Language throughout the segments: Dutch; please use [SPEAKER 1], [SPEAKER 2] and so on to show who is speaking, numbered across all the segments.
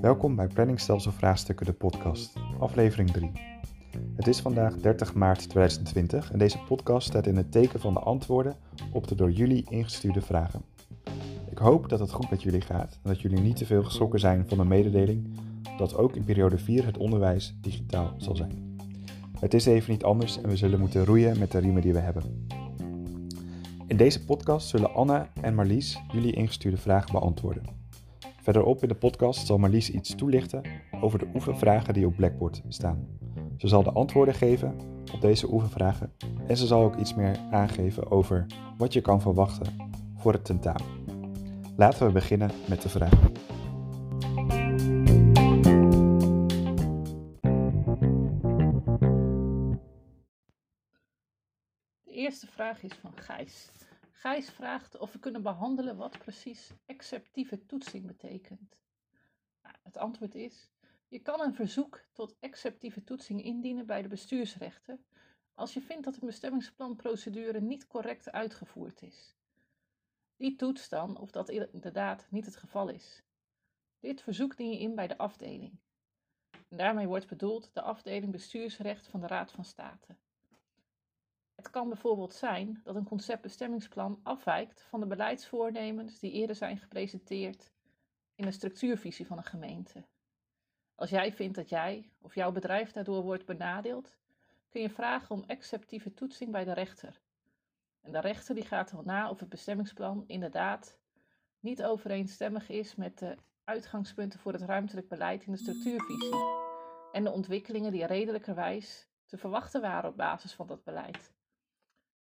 [SPEAKER 1] Welkom bij Planningstelsel Vraagstukken, de podcast, aflevering 3. Het is vandaag 30 maart 2020 en deze podcast staat in het teken van de antwoorden op de door jullie ingestuurde vragen. Ik hoop dat het goed met jullie gaat en dat jullie niet te veel geschrokken zijn van de mededeling dat ook in periode 4 het onderwijs digitaal zal zijn. Het is even niet anders en we zullen moeten roeien met de riemen die we hebben. In deze podcast zullen Anna en Marlies jullie ingestuurde vragen beantwoorden. Verderop in de podcast zal Marlies iets toelichten over de oefenvragen die op Blackboard staan. Ze zal de antwoorden geven op deze oefenvragen en ze zal ook iets meer aangeven over wat je kan verwachten voor het tentamen. Laten we beginnen met de vragen.
[SPEAKER 2] De eerste vraag is van Gijs. Gijs vraagt of we kunnen behandelen wat precies exceptieve toetsing betekent. Nou, het antwoord is: je kan een verzoek tot exceptieve toetsing indienen bij de bestuursrechter als je vindt dat een bestemmingsplanprocedure niet correct uitgevoerd is. Die toetst dan of dat inderdaad niet het geval is. Dit verzoek dien je in bij de afdeling. En daarmee wordt bedoeld de afdeling bestuursrecht van de Raad van State. Het kan bijvoorbeeld zijn dat een conceptbestemmingsplan afwijkt van de beleidsvoornemens die eerder zijn gepresenteerd in de structuurvisie van een gemeente. Als jij vindt dat jij of jouw bedrijf daardoor wordt benadeeld, kun je vragen om exceptieve toetsing bij de rechter. En de rechter die gaat dan na of het bestemmingsplan inderdaad niet overeenstemmig is met de uitgangspunten voor het ruimtelijk beleid in de structuurvisie en de ontwikkelingen die redelijkerwijs te verwachten waren op basis van dat beleid.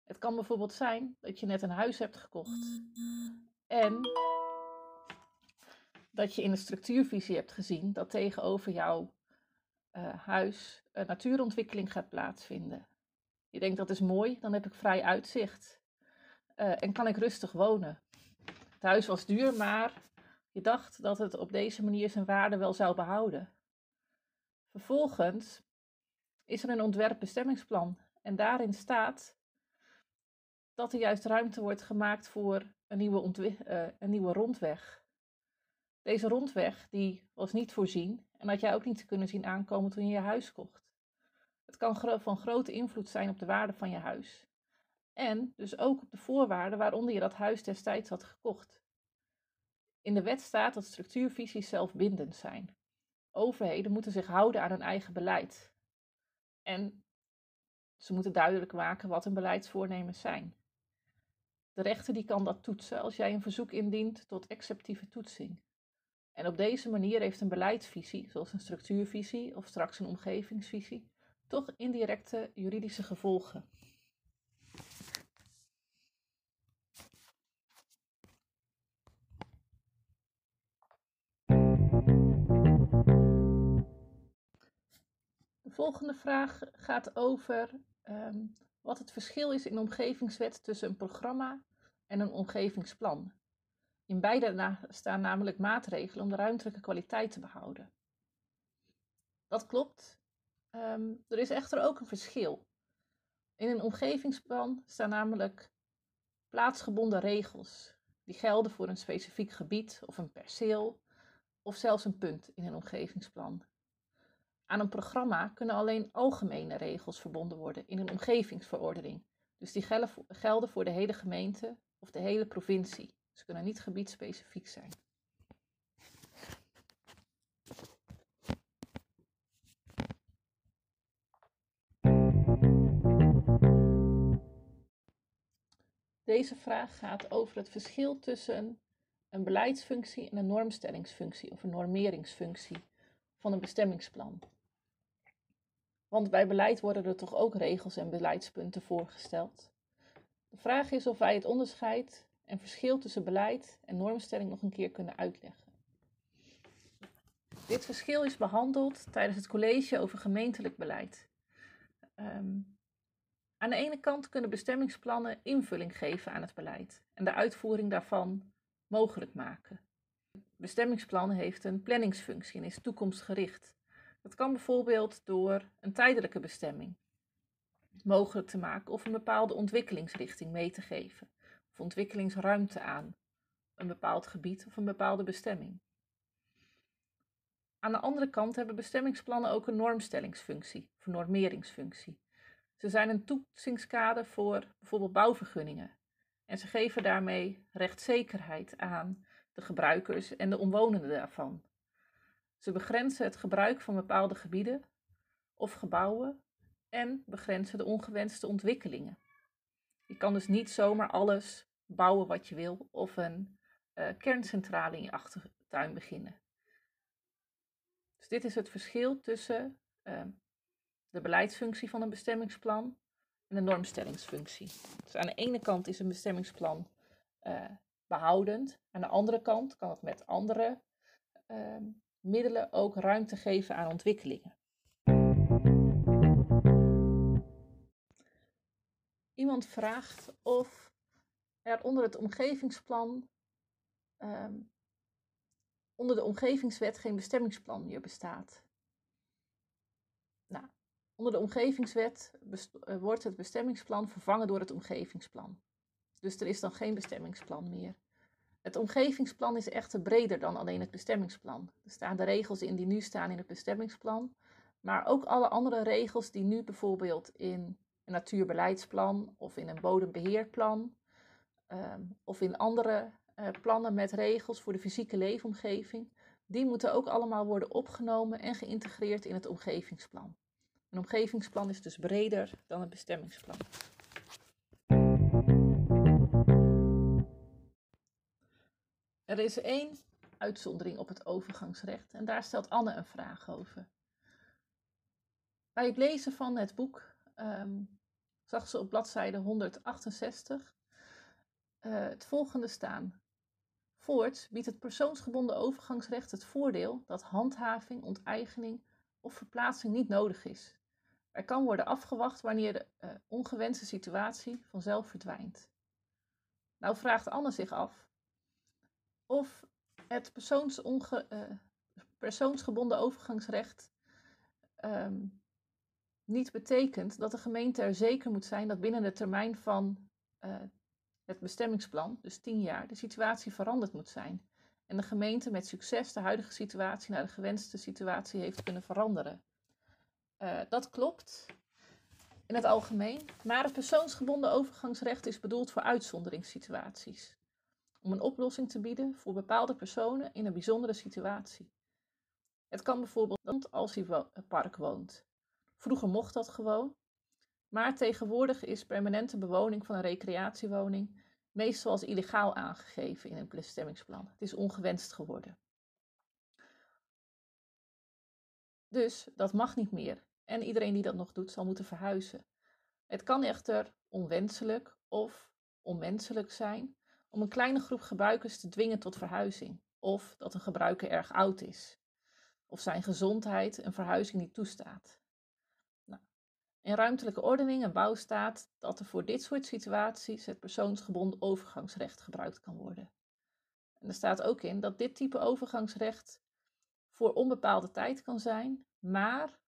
[SPEAKER 2] Het kan bijvoorbeeld zijn dat je net een huis hebt gekocht en dat je in de structuurvisie hebt gezien dat tegenover jouw uh, huis een natuurontwikkeling gaat plaatsvinden. Je denkt dat is mooi, dan heb ik vrij uitzicht uh, en kan ik rustig wonen. Het huis was duur, maar je dacht dat het op deze manier zijn waarde wel zou behouden. Vervolgens is er een ontwerpbestemmingsplan en daarin staat dat er juist ruimte wordt gemaakt voor een nieuwe, uh, een nieuwe rondweg. Deze rondweg die was niet voorzien en had jij ook niet kunnen zien aankomen toen je je huis kocht. Het kan van grote invloed zijn op de waarde van je huis. En dus ook op de voorwaarden waaronder je dat huis destijds had gekocht. In de wet staat dat structuurvisies zelfbindend zijn. Overheden moeten zich houden aan hun eigen beleid. En ze moeten duidelijk maken wat hun beleidsvoornemens zijn. De rechter die kan dat toetsen als jij een verzoek indient tot exceptieve toetsing. En op deze manier heeft een beleidsvisie, zoals een structuurvisie of straks een omgevingsvisie, toch indirecte juridische gevolgen. De volgende vraag gaat over um, wat het verschil is in omgevingswet tussen een programma en een omgevingsplan. In beide staan namelijk maatregelen om de ruimtelijke kwaliteit te behouden. Dat klopt. Um, er is echter ook een verschil. In een omgevingsplan staan namelijk plaatsgebonden regels. Die gelden voor een specifiek gebied of een perceel of zelfs een punt in een omgevingsplan. Aan een programma kunnen alleen algemene regels verbonden worden in een omgevingsverordening. Dus die gelden voor de hele gemeente of de hele provincie. Ze kunnen niet gebiedsspecifiek zijn. Deze vraag gaat over het verschil tussen een beleidsfunctie en een normstellingsfunctie of een normeringsfunctie van een bestemmingsplan. Want bij beleid worden er toch ook regels en beleidspunten voorgesteld. De vraag is of wij het onderscheid en verschil tussen beleid en normstelling nog een keer kunnen uitleggen. Dit verschil is behandeld tijdens het college over gemeentelijk beleid. Um, aan de ene kant kunnen bestemmingsplannen invulling geven aan het beleid en de uitvoering daarvan mogelijk maken. Bestemmingsplan heeft een planningsfunctie en is toekomstgericht. Dat kan bijvoorbeeld door een tijdelijke bestemming mogelijk te maken of een bepaalde ontwikkelingsrichting mee te geven. of ontwikkelingsruimte aan een bepaald gebied of een bepaalde bestemming. Aan de andere kant hebben bestemmingsplannen ook een normstellingsfunctie, of normeringsfunctie. Ze zijn een toetsingskader voor bijvoorbeeld bouwvergunningen. En ze geven daarmee rechtszekerheid aan de gebruikers en de omwonenden daarvan. Ze begrenzen het gebruik van bepaalde gebieden of gebouwen en begrenzen de ongewenste ontwikkelingen. Je kan dus niet zomaar alles bouwen wat je wil of een uh, kerncentrale in je achtertuin beginnen. Dus dit is het verschil tussen uh, de beleidsfunctie van een bestemmingsplan en de normstellingsfunctie. Dus aan de ene kant is een bestemmingsplan uh, behoudend, aan de andere kant kan het met andere ehm, middelen ook ruimte geven aan ontwikkelingen. Iemand vraagt of er onder het omgevingsplan, um, onder de omgevingswet geen bestemmingsplan meer bestaat. Nou, onder de omgevingswet uh, wordt het bestemmingsplan vervangen door het omgevingsplan. Dus er is dan geen bestemmingsplan meer. Het omgevingsplan is echter breder dan alleen het bestemmingsplan. Er staan de regels in die nu staan in het bestemmingsplan, maar ook alle andere regels die nu bijvoorbeeld in een natuurbeleidsplan of in een bodembeheerplan um, of in andere uh, plannen met regels voor de fysieke leefomgeving, die moeten ook allemaal worden opgenomen en geïntegreerd in het omgevingsplan. Een omgevingsplan is dus breder dan het bestemmingsplan. Er is één uitzondering op het overgangsrecht en daar stelt Anne een vraag over. Bij het lezen van het boek um, zag ze op bladzijde 168 uh, eh, het volgende staan. Voorts biedt het persoonsgebonden overgangsrecht het voordeel dat handhaving, onteigening of verplaatsing niet nodig is. Er kan worden afgewacht wanneer de uh, ongewenste situatie vanzelf verdwijnt. Nou vraagt Anne zich af of het uh, persoonsgebonden overgangsrecht um, niet betekent dat de gemeente er zeker moet zijn dat binnen de termijn van uh, het bestemmingsplan, dus 10 jaar, de situatie veranderd moet zijn. En de gemeente met succes de huidige situatie naar de gewenste situatie heeft kunnen veranderen. Uh, dat klopt in het algemeen, maar het persoonsgebonden overgangsrecht is bedoeld voor uitzonderingssituaties. Om een oplossing te bieden voor bepaalde personen in een bijzondere situatie. Het kan bijvoorbeeld als hij park woont. Vroeger mocht dat gewoon, maar tegenwoordig is permanente bewoning van een recreatiewoning meestal als illegaal aangegeven in een bestemmingsplan. Het is ongewenst geworden. Dus dat mag niet meer. En iedereen die dat nog doet, zal moeten verhuizen. Het kan echter onwenselijk of onmenselijk zijn om een kleine groep gebruikers te dwingen tot verhuizing. Of dat een gebruiker erg oud is. Of zijn gezondheid een verhuizing niet toestaat. In ruimtelijke ordening en bouw staat dat er voor dit soort situaties het persoonsgebonden overgangsrecht gebruikt kan worden. En er staat ook in dat dit type overgangsrecht voor onbepaalde tijd kan zijn, maar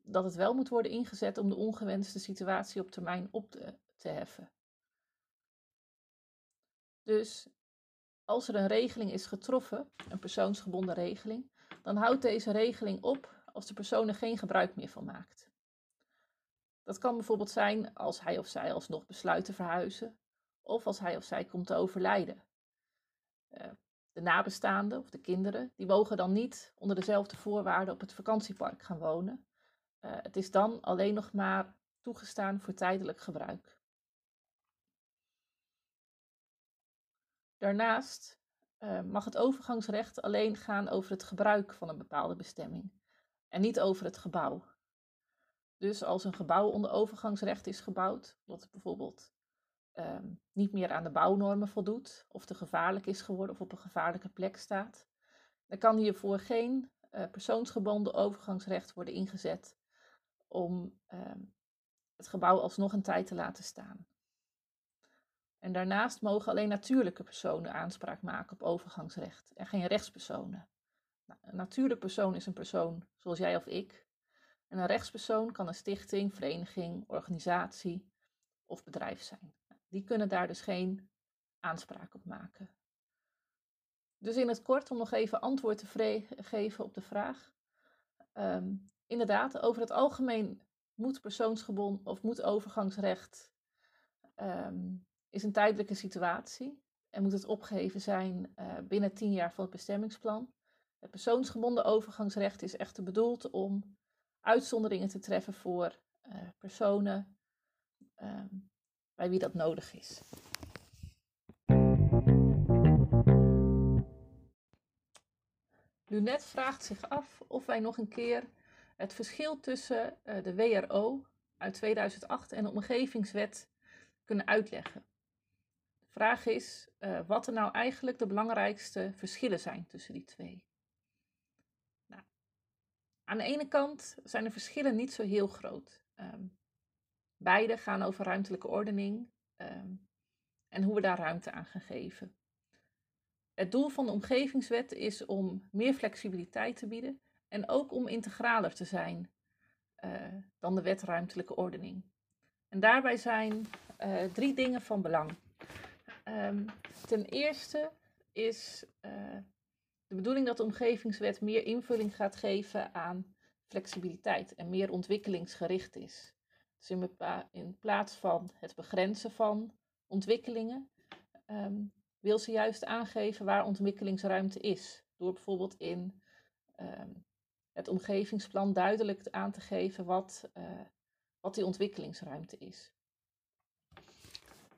[SPEAKER 2] dat het wel moet worden ingezet om de ongewenste situatie op termijn op te, te heffen. Dus als er een regeling is getroffen, een persoonsgebonden regeling, dan houdt deze regeling op als de persoon er geen gebruik meer van maakt. Dat kan bijvoorbeeld zijn als hij of zij alsnog besluit te verhuizen of als hij of zij komt te overlijden. Uh, de nabestaanden of de kinderen, die mogen dan niet onder dezelfde voorwaarden op het vakantiepark gaan wonen. Uh, het is dan alleen nog maar toegestaan voor tijdelijk gebruik. Daarnaast uh, mag het overgangsrecht alleen gaan over het gebruik van een bepaalde bestemming en niet over het gebouw. Dus als een gebouw onder overgangsrecht is gebouwd, omdat het bijvoorbeeld um, niet meer aan de bouwnormen voldoet, of te gevaarlijk is geworden of op een gevaarlijke plek staat, dan kan hiervoor geen uh, persoonsgebonden overgangsrecht worden ingezet om um, het gebouw alsnog een tijd te laten staan. En daarnaast mogen alleen natuurlijke personen aanspraak maken op overgangsrecht en geen rechtspersonen. Nou, een natuurlijk persoon is een persoon zoals jij of ik, en een rechtspersoon kan een stichting, vereniging, organisatie of bedrijf zijn. die kunnen daar dus geen aanspraak op maken. Dus in het kort om nog even antwoord te geven op de vraag. Um, inderdaad, over het algemeen moet persoonsgebonden of moet overgangsrecht um, is een tijdelijke situatie en moet het opgeheven zijn uh, binnen tien jaar van het bestemmingsplan. Het persoonsgebonden overgangsrecht is echter bedoeld om uitzonderingen te treffen voor uh, personen um, bij wie dat nodig is. Lunet vraagt zich af of wij nog een keer het verschil tussen uh, de WRO uit 2008 en de omgevingswet kunnen uitleggen. Vraag is uh, wat er nou eigenlijk de belangrijkste verschillen zijn tussen die twee. Nou, aan de ene kant zijn de verschillen niet zo heel groot. Um, beide gaan over ruimtelijke ordening um, en hoe we daar ruimte aan gaan geven. Het doel van de omgevingswet is om meer flexibiliteit te bieden en ook om integraler te zijn uh, dan de wet ruimtelijke ordening. En daarbij zijn uh, drie dingen van belang. Um, ten eerste is uh, de bedoeling dat de omgevingswet meer invulling gaat geven aan flexibiliteit en meer ontwikkelingsgericht is. Dus in, plaats van het begrenzen van ontwikkelingen, um, wil ze juist aangeven waar ontwikkelingsruimte is. Door bijvoorbeeld in um, het omgevingsplan duidelijk aan te geven wat, uh, wat die ontwikkelingsruimte is.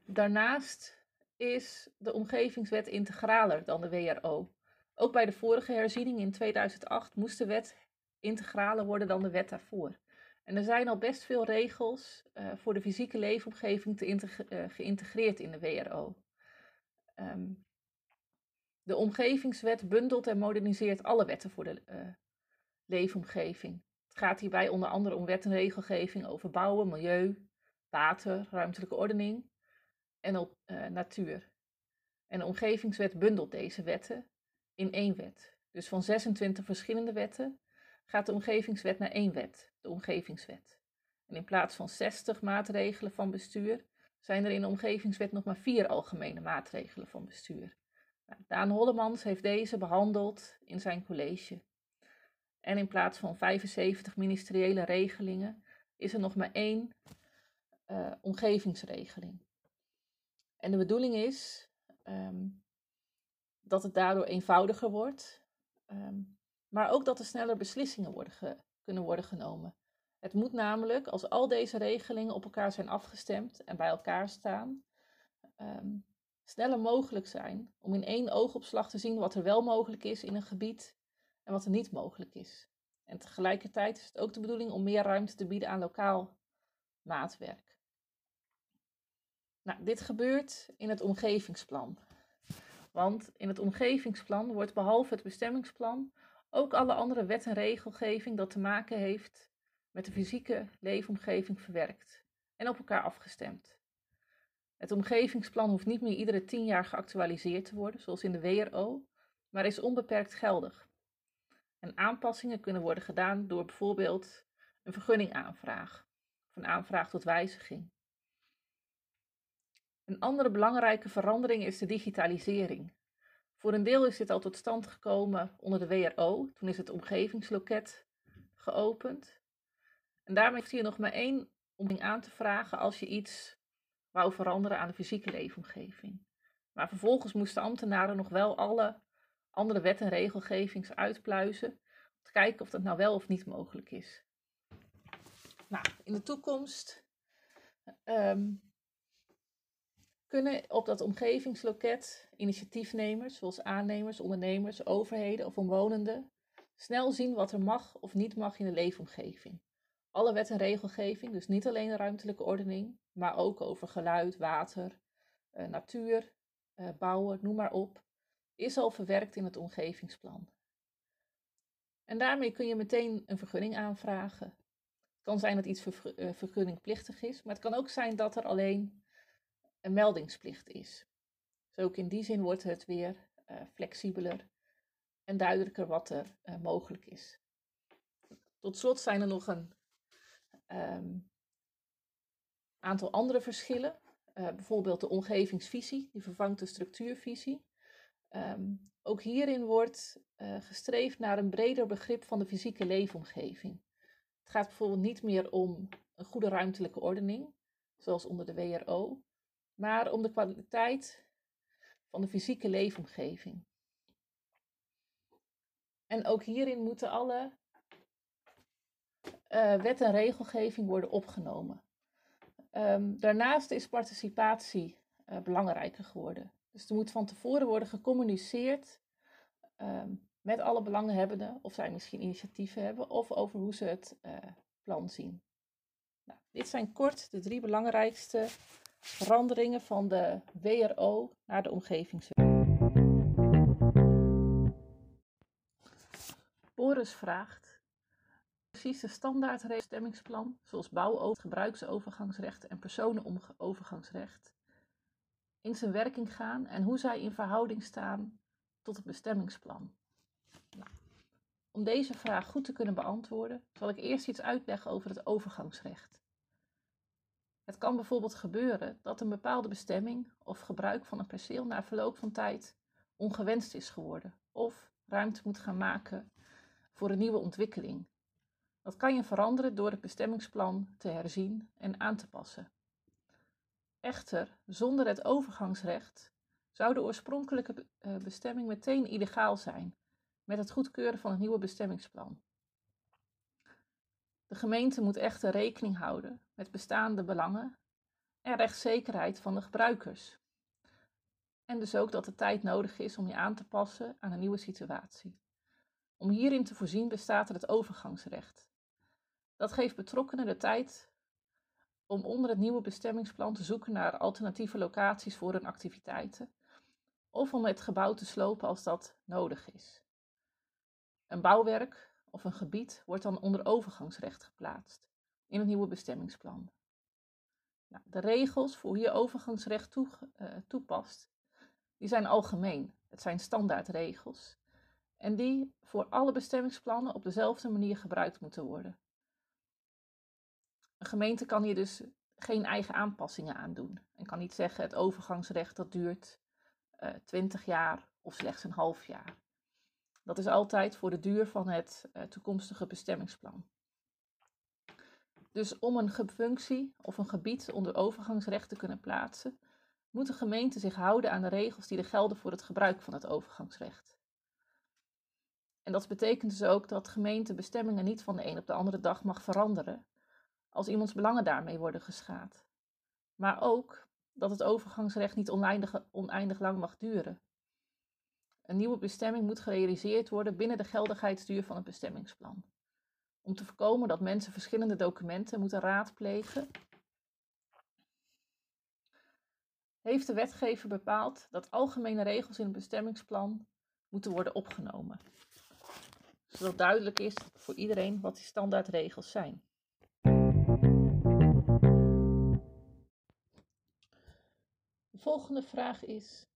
[SPEAKER 2] Daarnaast is de omgevingswet integraler dan de WRO. Ook bij de vorige herziening in 2008 moest de wet integraler worden dan de wet daarvoor. En er zijn al best veel regels uh, voor de fysieke leefomgeving te uh, geïntegreerd in de WRO. Um, de omgevingswet bundelt en moderniseert alle wetten voor de uh, leefomgeving. Het gaat hierbij onder andere om wet en regelgeving over bouwen, milieu, water, ruimtelijke ordening en op uh, natuur. En de omgevingswet bundelt deze wetten in één wet. Dus van 26 verschillende wetten gaat de omgevingswet naar één wet, de omgevingswet. En in plaats van 60 maatregelen van bestuur zijn er in de omgevingswet nog maar vier algemene maatregelen van bestuur. Nou, Daan Hollemans heeft deze behandeld in zijn college. En in plaats van 75 ministeriële regelingen is er nog maar één uh, omgevingsregeling. En de bedoeling is um, dat het daardoor eenvoudiger wordt, um, maar ook dat er sneller beslissingen worden kunnen worden genomen. Het moet namelijk, als al deze regelingen op elkaar zijn afgestemd en bij elkaar staan, um, sneller mogelijk zijn om in één oogopslag te zien wat er wel mogelijk is in een gebied en wat er niet mogelijk is. En tegelijkertijd is het ook de bedoeling om meer ruimte te bieden aan lokaal maatwerk. Nou, dit gebeurt in het omgevingsplan. Want in het omgevingsplan wordt behalve het bestemmingsplan ook alle andere wet en regelgeving dat te maken heeft met de fysieke leefomgeving verwerkt en op elkaar afgestemd. Het omgevingsplan hoeft niet meer iedere tien jaar geactualiseerd te worden, zoals in de WRO, maar is onbeperkt geldig. En aanpassingen kunnen worden gedaan door bijvoorbeeld een vergunningaanvraag of een aanvraag tot wijziging. Een andere belangrijke verandering is de digitalisering. Voor een deel is dit al tot stand gekomen onder de WRO, toen is het omgevingsloket geopend. En daarmee heeft hier nog maar één om aan te vragen als je iets wou veranderen aan de fysieke leefomgeving. Maar vervolgens moesten ambtenaren nog wel alle andere wet en regelgevings uitpluizen om te kijken of dat nou wel of niet mogelijk is. Nou, in de toekomst um, kunnen op dat omgevingsloket initiatiefnemers, zoals aannemers, ondernemers, overheden of omwonenden, snel zien wat er mag of niet mag in de leefomgeving. Alle wet en regelgeving, dus niet alleen de ruimtelijke ordening, maar ook over geluid, water, uh, natuur, uh, bouwen, noem maar op, is al verwerkt in het omgevingsplan. En daarmee kun je meteen een vergunning aanvragen. Het kan zijn dat iets eh, vergunningplichtig is, maar het kan ook zijn dat er alleen een meldingsplicht is. Dus ook in die zin wordt het weer uh, flexibeler en duidelijker wat er uh, mogelijk is. Tot slot zijn er nog een um, aantal andere verschillen. uh, bijvoorbeeld de omgevingsvisie, die vervangt de structuurvisie. Um, ook hierin wordt uh, gestreefd naar een breder begrip van de fysieke leefomgeving. Het gaat bijvoorbeeld niet meer om een goede ruimtelijke ordening, zoals onder de WRO, maar om de kwaliteit van de fysieke leefomgeving. En ook hierin moeten alle uh, wet en regelgeving worden opgenomen. Um, daarnaast is participatie uh, belangrijker geworden. Dus er moet van tevoren worden gecommuniceerd um, met alle belanghebbenden, of zij misschien initiatieven hebben, of over hoe ze het uh, plan zien. Nou, dit zijn kort de drie belangrijkste veranderingen van de WRO naar de omgevingswet. Boris vraagt: precies de standaard stemmingsplan, zoals bouwover, gebruiksovergangsrecht en personenovergangsrecht, in zijn werking gaan en hoe zij in verhouding staan tot het bestemmingsplan? Nou, om deze vraag goed te kunnen beantwoorden, zal ik eerst iets uitleggen over het overgangsrecht. Het kan bijvoorbeeld gebeuren dat een bepaalde bestemming of gebruik van een perceel na verloop van tijd ongewenst is geworden of ruimte moet gaan maken voor een nieuwe ontwikkeling. Dat kan je veranderen door het bestemmingsplan te herzien en aan te passen. Echter, zonder het overgangsrecht zou de oorspronkelijke eh, bestemming meteen illegaal zijn met het goedkeuren van het nieuwe bestemmingsplan. De gemeente moet echter rekening houden met bestaande belangen en rechtszekerheid van de gebruikers. En dus ook dat de tijd nodig is om je aan te passen aan een nieuwe situatie. Om hierin te voorzien bestaat er het overgangsrecht. Dat geeft betrokkenen de tijd om onder het nieuwe bestemmingsplan te zoeken naar alternatieve locaties voor hun activiteiten of om het gebouw te slopen als dat nodig is. Een bouwwerk of een gebied wordt dan onder overgangsrecht geplaatst in het nieuwe bestemmingsplan. Nou, de regels voor hoe je overgangsrecht toe, uh, toepast, die zijn algemeen. Het zijn standaardregels. En die voor alle bestemmingsplannen op dezelfde manier gebruikt moeten worden. Een gemeente kan hier dus geen eigen aanpassingen aan doen. En kan niet zeggen het overgangsrecht dat duurt uh, eh, 20 jaar of slechts een half jaar. Dat is altijd voor de duur van het uh, toekomstige bestemmingsplan. Dus om een functie of een gebied onder overgangsrecht te kunnen plaatsen, moet de gemeente zich houden aan de regels die er gelden voor het gebruik van het overgangsrecht. En dat betekent dus ook dat gemeente bestemmingen niet van de een op de andere dag mag veranderen, als iemands belangen daarmee worden geschaad. Maar ook dat het overgangsrecht niet oneindig, oneindig lang mag duren. Een nieuwe bestemming moet gerealiseerd worden binnen de geldigheidsduur van het bestemmingsplan. Om te voorkomen dat mensen verschillende documenten moeten raadplegen, heeft de wetgever bepaald dat algemene regels in het bestemmingsplan moeten worden opgenomen. Zodat duidelijk is voor iedereen wat die standaardregels zijn. De volgende vraag is: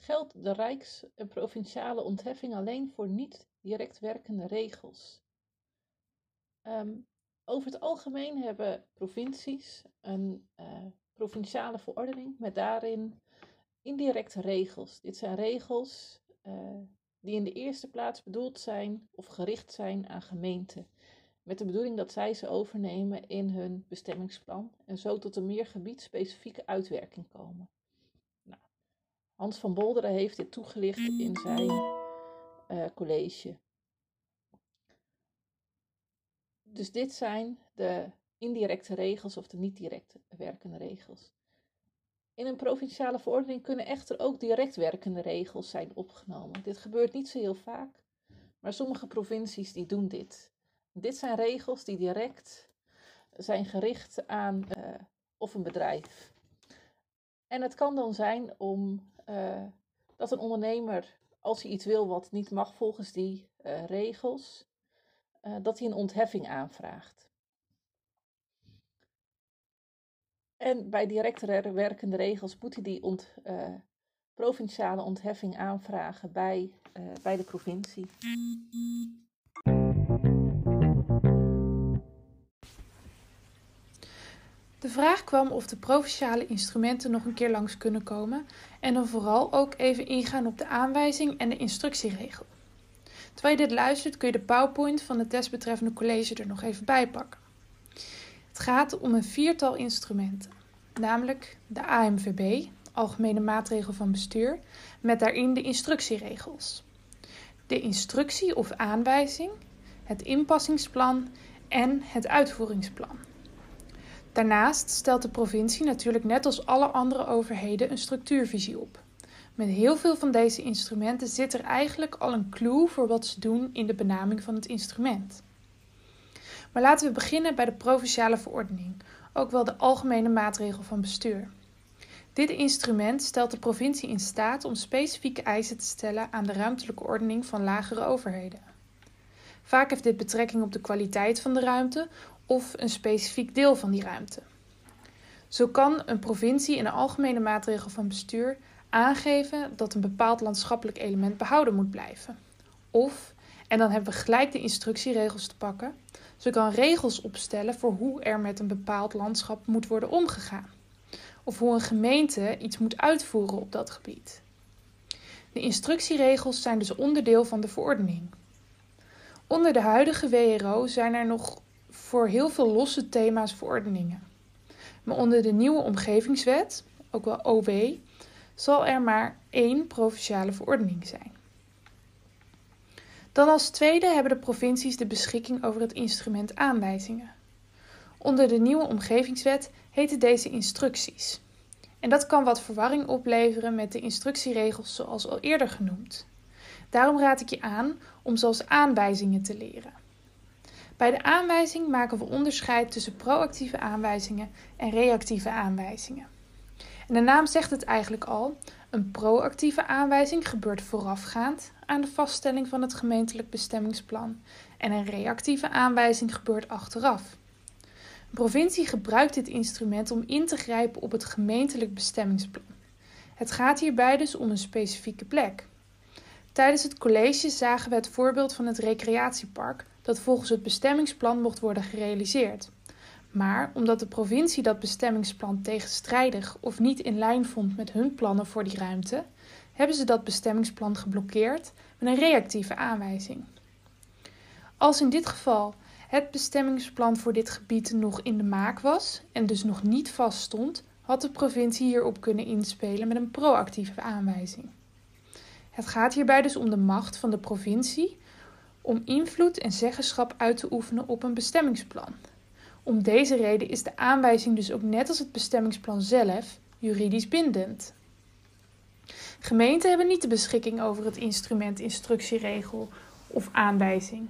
[SPEAKER 2] geldt de rijks- en provinciale ontheffing alleen voor niet direct werkende regels? Um, over het algemeen hebben provincies een uh, provinciale verordening met daarin indirecte regels. Dit zijn regels uh, die in de eerste plaats bedoeld zijn of gericht zijn aan gemeenten. Met de bedoeling dat zij ze overnemen in hun bestemmingsplan en zo tot een meer gebiedspecifieke uitwerking komen. Hans van Bolderen heeft dit toegelicht in zijn uh, college. Dus dit zijn de indirecte regels of de niet direct werkende regels. In een provinciale verordening kunnen echter ook direct werkende regels zijn opgenomen. Dit gebeurt niet zo heel vaak, maar sommige provincies die doen dit. Dit zijn regels die direct zijn gericht aan uh, of een bedrijf. En het kan dan zijn om uh, dat een ondernemer, als hij iets wil wat niet mag volgens die uh, regels, uh, dat hij een ontheffing aanvraagt. En bij direct werkende regels moet hij die ont, provinciale ontheffing aanvragen bij, bij de provincie.
[SPEAKER 3] De vraag kwam of de provinciale instrumenten nog een keer langs kunnen komen en dan vooral ook even ingaan op de aanwijzing en de instructieregel. Terwijl je dit luistert kun je de PowerPoint van het desbetreffende college er nog even bij pakken. Het gaat om een viertal instrumenten, namelijk de AMVB, Algemene Maatregel van Bestuur, met daarin de instructieregels. De instructie of aanwijzing, het inpassingsplan en het uitvoeringsplan. Daarnaast stelt de provincie natuurlijk net als alle andere overheden een structuurvisie op. Met heel veel van deze instrumenten zit er eigenlijk al een clue voor wat ze doen in de benaming van het instrument. Maar laten we beginnen bij de provinciale verordening, ook wel de algemene maatregel van bestuur. Dit instrument stelt de provincie in staat om specifieke eisen te stellen aan de ruimtelijke ordening van lagere overheden. Vaak heeft dit betrekking op de kwaliteit van de ruimte of een specifiek deel van die ruimte. Zo kan een provincie in een algemene maatregel van bestuur aangeven dat een bepaald landschappelijk element behouden moet blijven. Of, en dan hebben we gelijk de instructieregels te pakken, ze kan regels opstellen voor hoe er met een bepaald landschap moet worden omgegaan. Of hoe een gemeente iets moet uitvoeren op dat gebied. De instructieregels zijn dus onderdeel van de verordening. Onder de huidige WRO zijn er nog voor heel veel losse thema's verordeningen. Maar onder de nieuwe omgevingswet, ook wel OW, zal er maar één provinciale verordening zijn. Dan als tweede hebben de provincies de beschikking over het instrument aanwijzingen. Onder de nieuwe omgevingswet heten deze instructies. En dat kan wat verwarring opleveren met de instructieregels zoals al eerder genoemd. Daarom raad ik je aan om zoals aanwijzingen te leren. Bij de aanwijzing maken we onderscheid tussen proactieve aanwijzingen en reactieve aanwijzingen. En de naam zegt het eigenlijk al: een proactieve aanwijzing gebeurt voorafgaand aan de vaststelling van het gemeentelijk bestemmingsplan en een reactieve aanwijzing gebeurt achteraf. Een provincie gebruikt dit instrument om in te grijpen op het gemeentelijk bestemmingsplan. Het gaat hierbij dus om een specifieke plek. Tijdens het college zagen we het voorbeeld van het recreatiepark dat volgens het bestemmingsplan mocht worden gerealiseerd. Maar omdat de provincie dat bestemmingsplan tegenstrijdig of niet in lijn vond met hun plannen voor die ruimte, hebben ze dat bestemmingsplan geblokkeerd met een reactieve aanwijzing. Als in dit geval het bestemmingsplan voor dit gebied nog in de maak was en dus nog niet vaststond, had de provincie hierop kunnen inspelen met een proactieve aanwijzing. Het gaat hierbij dus om de macht van de provincie om invloed en zeggenschap uit te oefenen op een bestemmingsplan. Om deze reden is de aanwijzing dus ook net als het bestemmingsplan zelf juridisch bindend. Gemeenten hebben niet de beschikking over het instrument instructieregel of aanwijzing.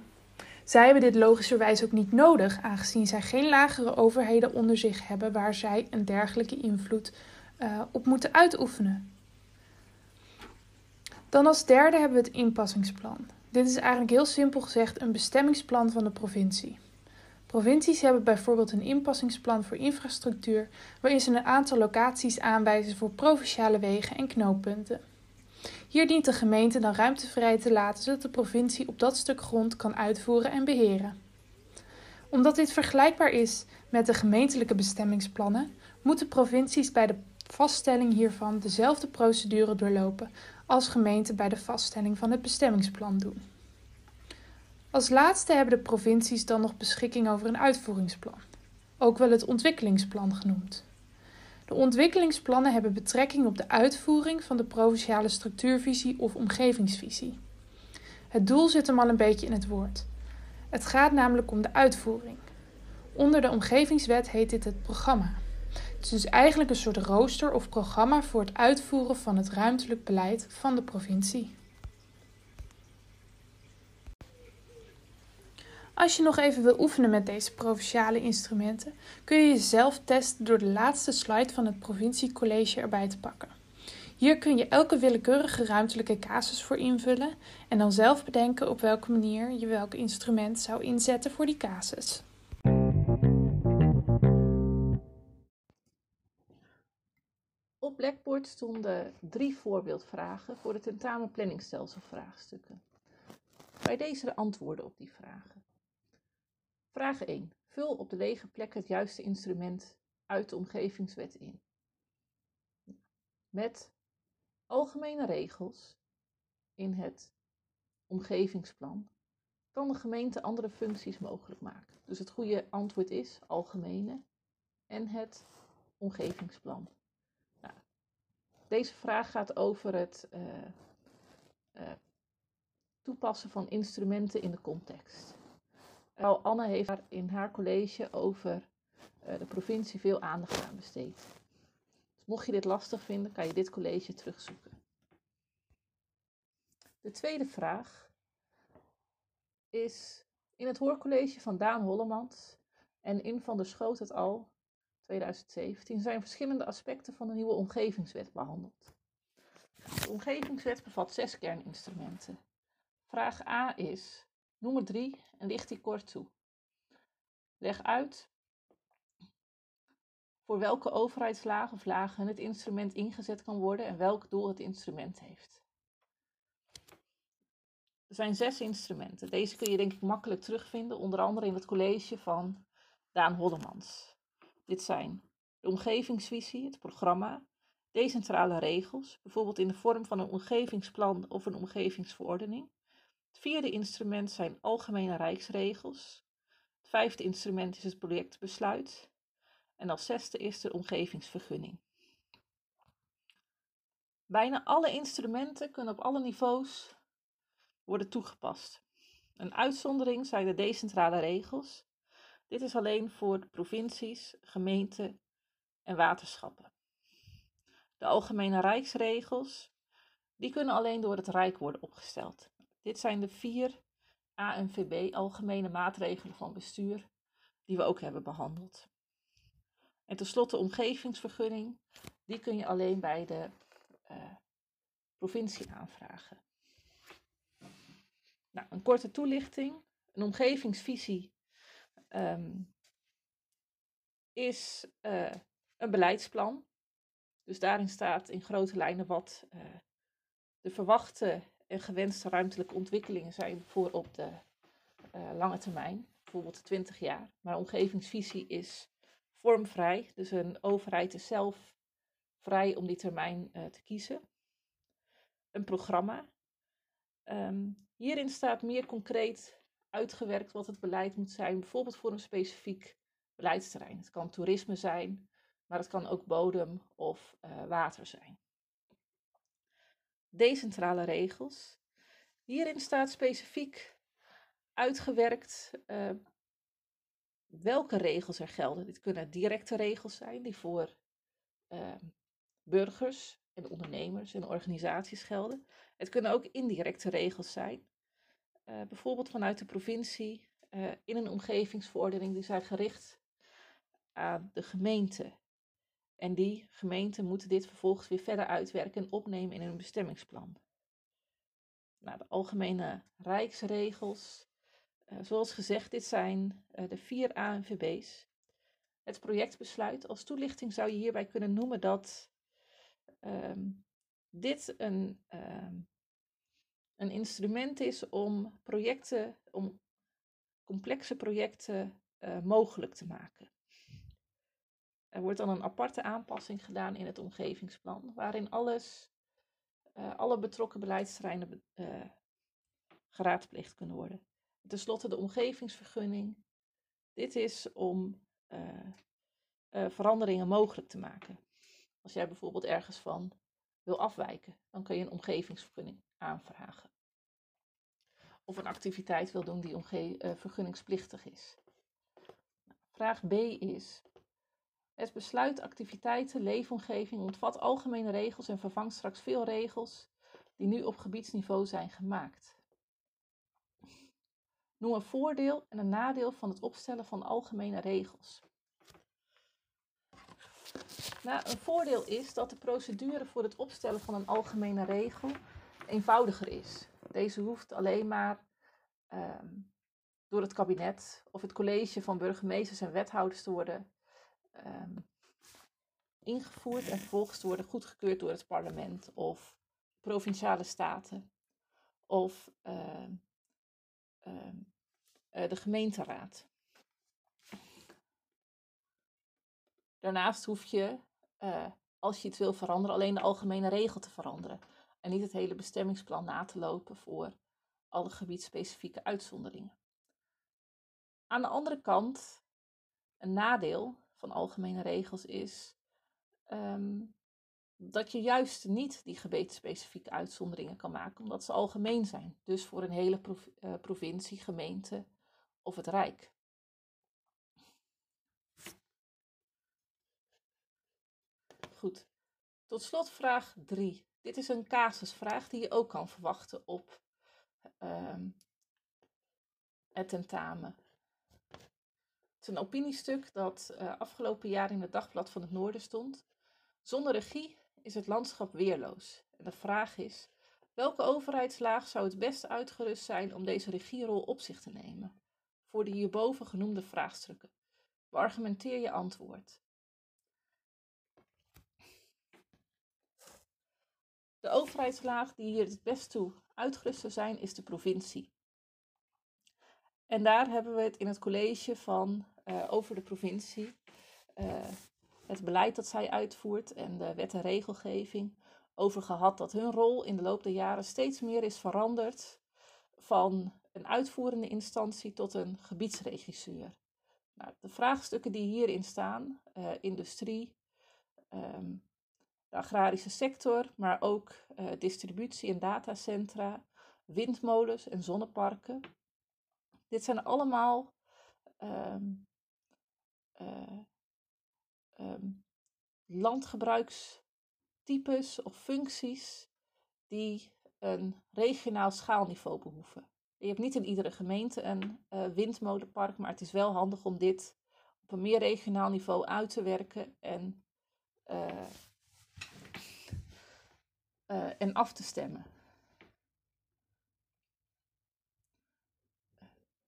[SPEAKER 3] Zij hebben dit logischerwijs ook niet nodig, aangezien zij geen lagere overheden onder zich hebben waar zij een dergelijke invloed uh, op moeten uitoefenen. Dan als derde hebben we het inpassingsplan. Dit is eigenlijk heel simpel gezegd een bestemmingsplan van de provincie. Provincies hebben bijvoorbeeld een inpassingsplan voor infrastructuur, waarin ze een aantal locaties aanwijzen voor provinciale wegen en knooppunten. Hier dient de gemeente dan ruimte vrij te laten zodat de provincie op dat stuk grond kan uitvoeren en beheren. Omdat dit vergelijkbaar is met de gemeentelijke bestemmingsplannen, moeten provincies bij de vaststelling hiervan dezelfde procedure doorlopen als gemeenten bij de vaststelling van het bestemmingsplan doen. Als laatste hebben de provincies dan nog beschikking over een uitvoeringsplan, ook wel het ontwikkelingsplan genoemd. De ontwikkelingsplannen hebben betrekking op de uitvoering van de provinciale structuurvisie of omgevingsvisie. Het doel zit hem al een beetje in het woord. Het gaat namelijk om de uitvoering. Onder de omgevingswet heet dit het programma. Het is dus eigenlijk een soort rooster of programma voor het uitvoeren van het ruimtelijk beleid van de provincie. Als je nog even wil oefenen met deze provinciale instrumenten, kun je jezelf testen door de laatste slide van het provinciecollege erbij te pakken. Hier kun je elke willekeurige ruimtelijke casus voor invullen en dan zelf bedenken op welke manier je welk instrument zou inzetten voor die casus.
[SPEAKER 2] Op Blackboard stonden drie voorbeeldvragen voor de tentamen planningstelselvraagstukken. Bij deze de antwoorden op die vragen. Vraag 1. Vul op de lege plek het juiste instrument uit de omgevingswet in. Met algemene regels in het omgevingsplan kan de gemeente andere functies mogelijk maken. Dus het goede antwoord is algemene en het omgevingsplan. Deze vraag gaat over het uh, uh, toepassen van instrumenten in de context. Al Anne heeft daar in haar college over uh, de provincie veel aandacht aan besteed. Dus mocht je dit lastig vinden, kan je dit college terugzoeken. De tweede vraag is in het hoorcollege van Daan Hollemans en in Van der Schoot het al 2017 zijn verschillende aspecten van de nieuwe omgevingswet behandeld. De omgevingswet bevat zes kerninstrumenten. Vraag A is: noem er drie en licht die kort toe. Leg uit voor welke overheidslagen of lagen het instrument ingezet kan worden en welk doel het instrument heeft. Er zijn zes instrumenten. Deze kun je denk ik makkelijk terugvinden, onder andere in het college van Daan Hollemans. Dit zijn de omgevingsvisie, het programma, decentrale regels, bijvoorbeeld in de vorm van een omgevingsplan of een omgevingsverordening. Het vierde instrument zijn algemene rijksregels. Het vijfde instrument is het projectbesluit. En als zesde is de omgevingsvergunning. Bijna alle instrumenten kunnen op alle niveaus worden toegepast. Een uitzondering zijn de decentrale regels. Dit is alleen voor provincies, gemeenten en waterschappen. De algemene rijksregels, die kunnen alleen door het Rijk worden opgesteld. Dit zijn de vier ANVB, algemene maatregelen van bestuur, die we ook hebben behandeld. En tenslotte omgevingsvergunning, die kun je alleen bij de uh, provincie aanvragen. Nou, een korte toelichting. Een omgevingsvisie um, is uh, een beleidsplan. Dus daarin staat in grote lijnen wat uh, de verwachte en gewenste ruimtelijke ontwikkelingen zijn voor op de uh, lange termijn, bijvoorbeeld 20 jaar. Maar omgevingsvisie is vormvrij, dus een overheid is zelf vrij om die termijn te kiezen. Een programma. Um, Hierin staat meer concreet uitgewerkt wat het beleid moet zijn, bijvoorbeeld voor een specifiek beleidsterrein. Het kan toerisme zijn, maar het kan ook bodem of uh, water zijn. Decentrale regels. Hierin staat specifiek uitgewerkt uh, welke regels er gelden. Dit kunnen directe regels zijn die voor uh, burgers en ondernemers en organisaties gelden. Het kunnen ook indirecte regels zijn uh, bijvoorbeeld vanuit de provincie uh, in een omgevingsverordening die zijn gericht aan de gemeente. En die gemeenten moeten dit vervolgens weer verder uitwerken en opnemen in hun bestemmingsplan. Nou, de algemene rijksregels, uh, zoals gezegd, dit zijn de vier ANVB's. Het projectbesluit. Als toelichting zou je hierbij kunnen noemen dat um, dit een um, een instrument is om projecten, om complexe projecten uh, mogelijk te maken. Er wordt dan een aparte aanpassing gedaan in het omgevingsplan, waarin alles, uh, alle betrokken beleidsterreinen uh, geraadpleegd kunnen worden. Ten slotte de omgevingsvergunning. Dit is om veranderingen mogelijk te maken. Als jij bijvoorbeeld ergens van wil afwijken, dan kun je een omgevingsvergunning aanvragen of een activiteit wil doen die omge- uh, vergunningsplichtig is. Vraag B is: Het besluit activiteiten, leefomgeving ontvat algemene regels en vervangt straks veel regels die nu op gebiedsniveau zijn gemaakt. Noem een voordeel en een nadeel van het opstellen van algemene regels. Nou, een voordeel is dat de procedure voor het opstellen van een algemene regel eenvoudiger is. Deze hoeft alleen maar um, door het kabinet of het college van burgemeesters en wethouders te worden um, ingevoerd en vervolgens te worden goedgekeurd door het parlement of provinciale staten of uh, uh, de gemeenteraad. Daarnaast hoef je, uh, als je iets wil veranderen, alleen de algemene regel te veranderen. En niet het hele bestemmingsplan na te lopen voor alle gebiedspecifieke uitzonderingen. Aan de andere kant, een nadeel van algemene regels is um, dat je juist niet die gebiedsspecifieke uitzonderingen kan maken, omdat ze algemeen zijn. Dus voor een hele uh, provincie, gemeente of het Rijk. Goed. Tot slot vraag 3. Dit is een casusvraag die je ook kan verwachten op uh, het tentamen. Het is een opiniestuk dat uh, afgelopen jaar in het Dagblad van het Noorden stond. Zonder regie is het landschap weerloos. En de vraag is: welke overheidslaag zou het best uitgerust zijn om deze regierol op zich te nemen? Voor de hierboven genoemde vraagstukken. Beargumenteer je antwoord. De overheidslaag die hier het best toe uitgerust zou zijn, is de provincie. En daar hebben we het in het college van uh, over de provincie, uh, het beleid dat zij uitvoert en de wet en regelgeving over gehad dat hun rol in de loop der jaren steeds meer is veranderd van een uitvoerende instantie tot een gebiedsregisseur. Nou, de vraagstukken die hierin staan, uh, industrie, um, de agrarische sector, maar ook uh, distributie en datacentra, windmolens en zonneparken. Dit zijn allemaal um, uh, um, landgebruikstypes of functies die een regionaal schaalniveau behoeven. Je hebt niet in iedere gemeente een uh, windmolenpark, maar het is wel handig om dit op een meer regionaal niveau uit te werken en uh, en af te stemmen.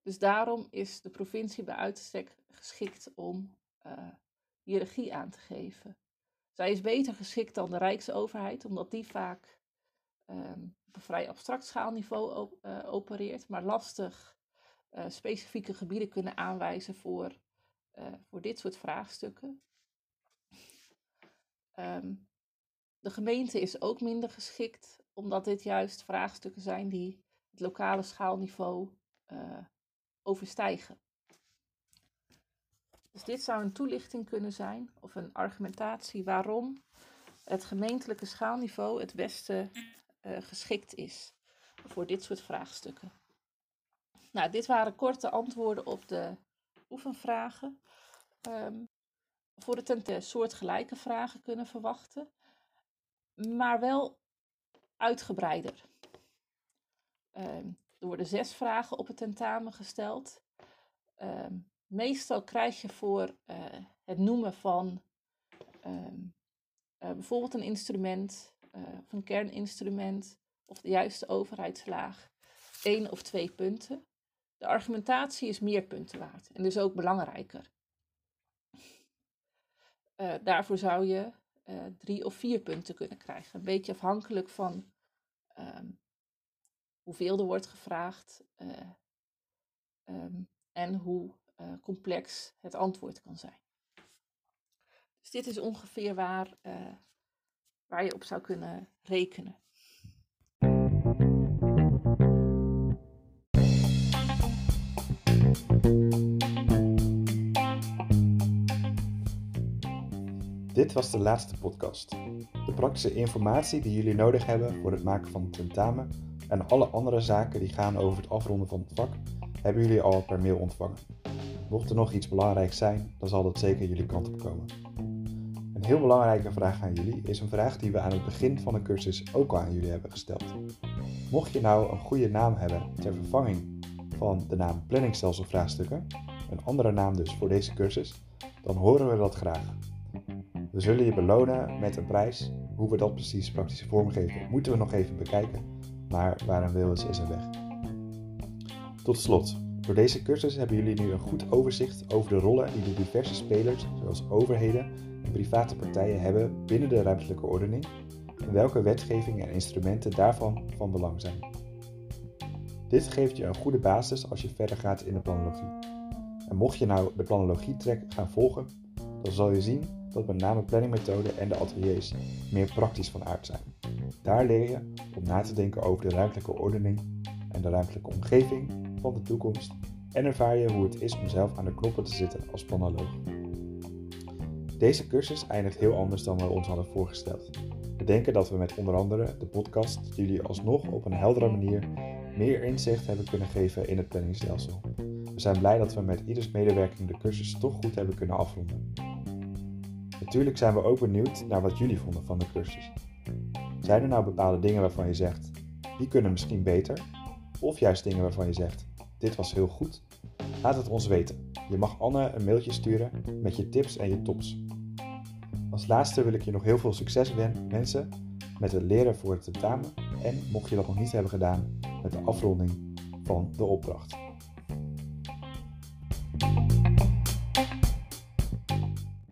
[SPEAKER 2] Dus daarom is de provincie bij uitstek geschikt om uh, hiërarchie aan te geven. Zij is beter geschikt dan de Rijksoverheid, omdat die vaak um, op een vrij abstract schaalniveau uh, opereert, maar lastig specifieke gebieden kunnen aanwijzen voor, voor dit soort vraagstukken. Um, de gemeente is ook minder geschikt, omdat dit juist vraagstukken zijn die het lokale schaalniveau uh, overstijgen. Dus dit zou een toelichting kunnen zijn of een argumentatie waarom het gemeentelijke schaalniveau het beste uh, geschikt is voor dit soort vraagstukken. Nou, dit waren korte antwoorden op de oefenvragen. Um, voor het een soortgelijke vragen kunnen verwachten maar wel uitgebreider. Um, er worden zes vragen op het tentamen gesteld. Um, meestal krijg je voor uh, het noemen van um, uh, bijvoorbeeld een instrument uh, of een kerninstrument of de juiste overheidslaag één of twee punten. De argumentatie is meer punten waard en dus ook belangrijker. daarvoor zou je uh, drie of vier punten kunnen krijgen. Een beetje afhankelijk van um, hoeveel er wordt gevraagd uh, um, en hoe uh, complex het antwoord kan zijn. Dus dit is ongeveer waar, waar je op zou kunnen rekenen.
[SPEAKER 1] Dit was de laatste podcast. De praktische informatie die jullie nodig hebben voor het maken van tentamen en alle andere zaken die gaan over het afronden van het vak, hebben jullie al per mail ontvangen. Mocht er nog iets belangrijks zijn, dan zal dat zeker jullie kant op komen. Een heel belangrijke vraag aan jullie is een vraag die we aan het begin van de cursus ook al aan jullie hebben gesteld. Mocht je nou een goede naam hebben ter vervanging van de naam planningstelselvraagstukken, een andere naam dus voor deze cursus, dan horen we dat graag. We zullen je belonen met een prijs. Hoe we dat precies praktisch vormgeven, moeten we nog even bekijken. Maar waar een wil is, is een weg. Tot slot, door deze cursus hebben jullie nu een goed overzicht over de rollen die de diverse spelers, zoals overheden en private partijen, hebben binnen de ruimtelijke ordening en welke wetgeving en instrumenten daarvan van belang zijn. Dit geeft je een goede basis als je verder gaat in de planologie. En mocht je nou de planologie-track gaan volgen, dan zal je zien dat met name planningmethoden en de ateliers meer praktisch van aard zijn. Daar leer je om na te denken over de ruimtelijke ordening en de ruimtelijke omgeving van de toekomst en ervaar je hoe het is om zelf aan de knoppen te zitten als planoloog. Deze cursus eindigt heel anders dan we ons hadden voorgesteld. We denken dat we met onder andere de podcast jullie alsnog op een heldere manier meer inzicht hebben kunnen geven in het planningsstelsel. We zijn blij dat we met ieders medewerking de cursus toch goed hebben kunnen afronden. Natuurlijk zijn we ook benieuwd naar wat jullie vonden van de cursus. Zijn er nou bepaalde dingen waarvan je zegt, die kunnen misschien beter? Of juist dingen waarvan je zegt, dit was heel goed? Laat het ons weten. Je mag Anne een mailtje sturen met je tips en je tops. Als laatste wil ik je nog heel veel succes wensen met het leren voor het tentamen en mocht je dat nog niet hebben gedaan, met de afronding van de opdracht.